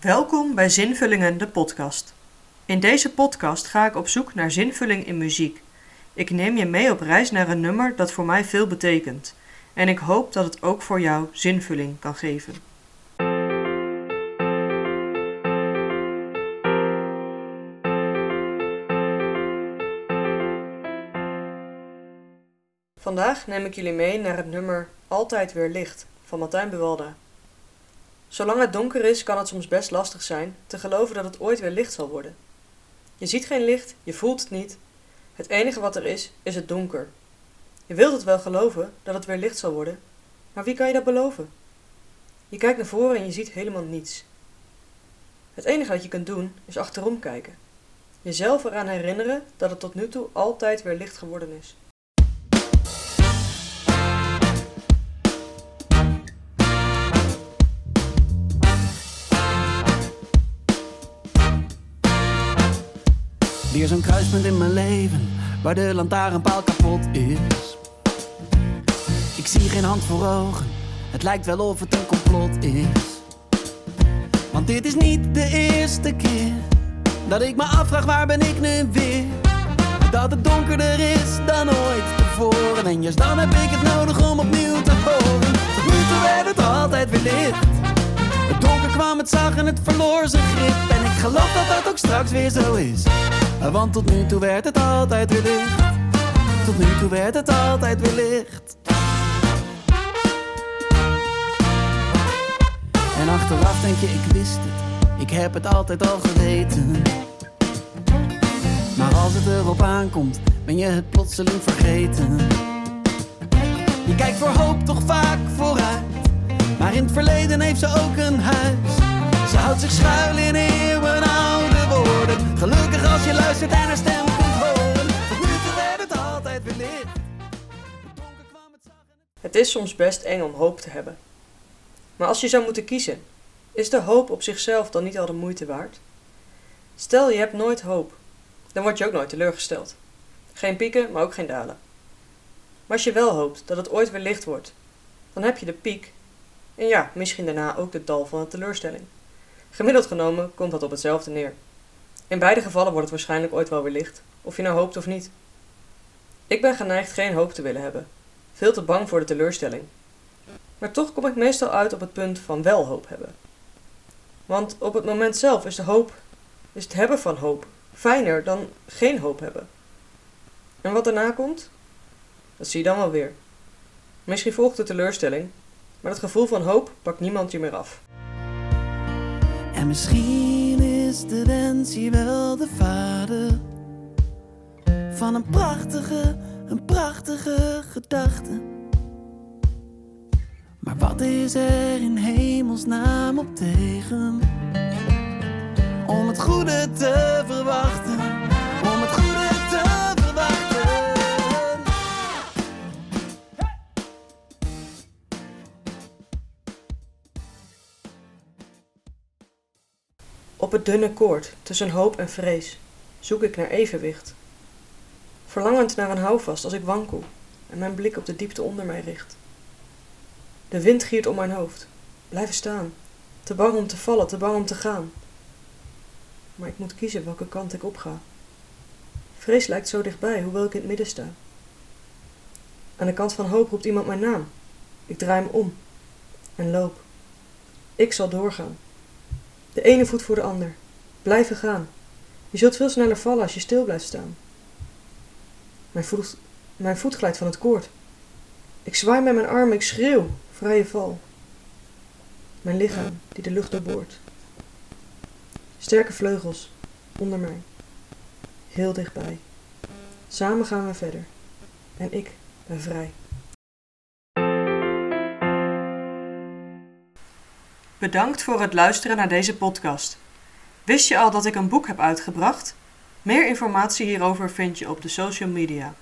Welkom bij Zinvullingen, de podcast. In deze podcast ga ik op zoek naar zinvulling in muziek. Ik neem je mee op reis naar een nummer dat voor mij veel betekent. En ik hoop dat het ook voor jou zinvulling kan geven. Vandaag neem ik jullie mee naar het nummer Altijd weer licht van Martijn Buwalda. Zolang het donker is, kan het soms best lastig zijn te geloven dat het ooit weer licht zal worden. Je ziet geen licht, je voelt het niet. Het enige wat er is, is het donker. Je wilt het wel geloven dat het weer licht zal worden, maar wie kan je dat beloven? Je kijkt naar voren en je ziet helemaal niets. Het enige dat je kunt doen, is achterom kijken. Jezelf eraan herinneren dat het tot nu toe altijd weer licht geworden is. Weer zo'n kruispunt in mijn leven waar de lantaarnpaal kapot is. Ik zie geen hand voor ogen, het lijkt wel of het een complot is. Want dit is niet de eerste keer dat ik me afvraag waar ben ik nu weer. Dat het donkerder is dan ooit tevoren. En juist dan heb ik het nodig om opnieuw te horen. Tot nu toe werd het altijd weer licht. Het donker kwam, het zag en het verloor zijn grip. En ik geloof dat dat ook straks weer zo is. Want tot nu toe werd het altijd weer licht. Tot nu toe werd het altijd weer licht. En achteraf denk je, ik wist het. Ik heb het altijd al geweten. Maar als het erop aankomt, ben je het plotseling vergeten. Je kijkt voor hoop toch vaak vooruit. Maar in het verleden heeft ze ook een huis. Ze houdt zich schuil in je luistert en haar stem het... Het is soms best eng om hoop te hebben. Maar als je zou moeten kiezen, is de hoop op zichzelf dan niet al de moeite waard? Stel je hebt nooit hoop, dan word je ook nooit teleurgesteld. Geen pieken, maar ook geen dalen. Maar als je wel hoopt dat het ooit weer licht wordt, dan heb je de piek en ja, misschien daarna ook de dal van de teleurstelling. Gemiddeld genomen komt dat op hetzelfde neer. In beide gevallen wordt het waarschijnlijk ooit wel weer licht, of je nou hoopt of niet. Ik ben geneigd geen hoop te willen hebben, veel te bang voor de teleurstelling. Maar toch kom ik meestal uit op het punt van wel hoop hebben. Want op het moment zelf is de hoop, is het hebben van hoop, fijner dan geen hoop hebben. En wat daarna komt? Dat zie je dan wel weer. Misschien volgt de teleurstelling, maar het gevoel van hoop pakt niemand je meer af. En misschien is de wens hier wel de vader van een prachtige, een prachtige gedachte. Maar wat is er in hemelsnaam op tegen om het goede te verwachten? Op het dunne koord tussen hoop en vrees zoek ik naar evenwicht. Verlangend naar een houvast als ik wankel en mijn blik op de diepte onder mij richt. De wind giert om mijn hoofd. Blijven staan. Te bang om te vallen, te bang om te gaan. Maar ik moet kiezen welke kant ik opga. Vrees lijkt zo dichtbij, hoewel ik in het midden sta. Aan de kant van hoop roept iemand mijn naam. Ik draai me om en loop. Ik zal doorgaan. De ene voet voor de ander. Blijven gaan. Je zult veel sneller vallen als je stil blijft staan. Mijn voet, mijn voet glijdt van het koord. Ik zwaai met mijn armen, ik schreeuw. Vrije val. Mijn lichaam die de lucht doorboort. Sterke vleugels onder mij. Heel dichtbij. Samen gaan we verder. En ik ben vrij. Bedankt voor het luisteren naar deze podcast. Wist je al dat ik een boek heb uitgebracht? Meer informatie hierover vind je op de social media.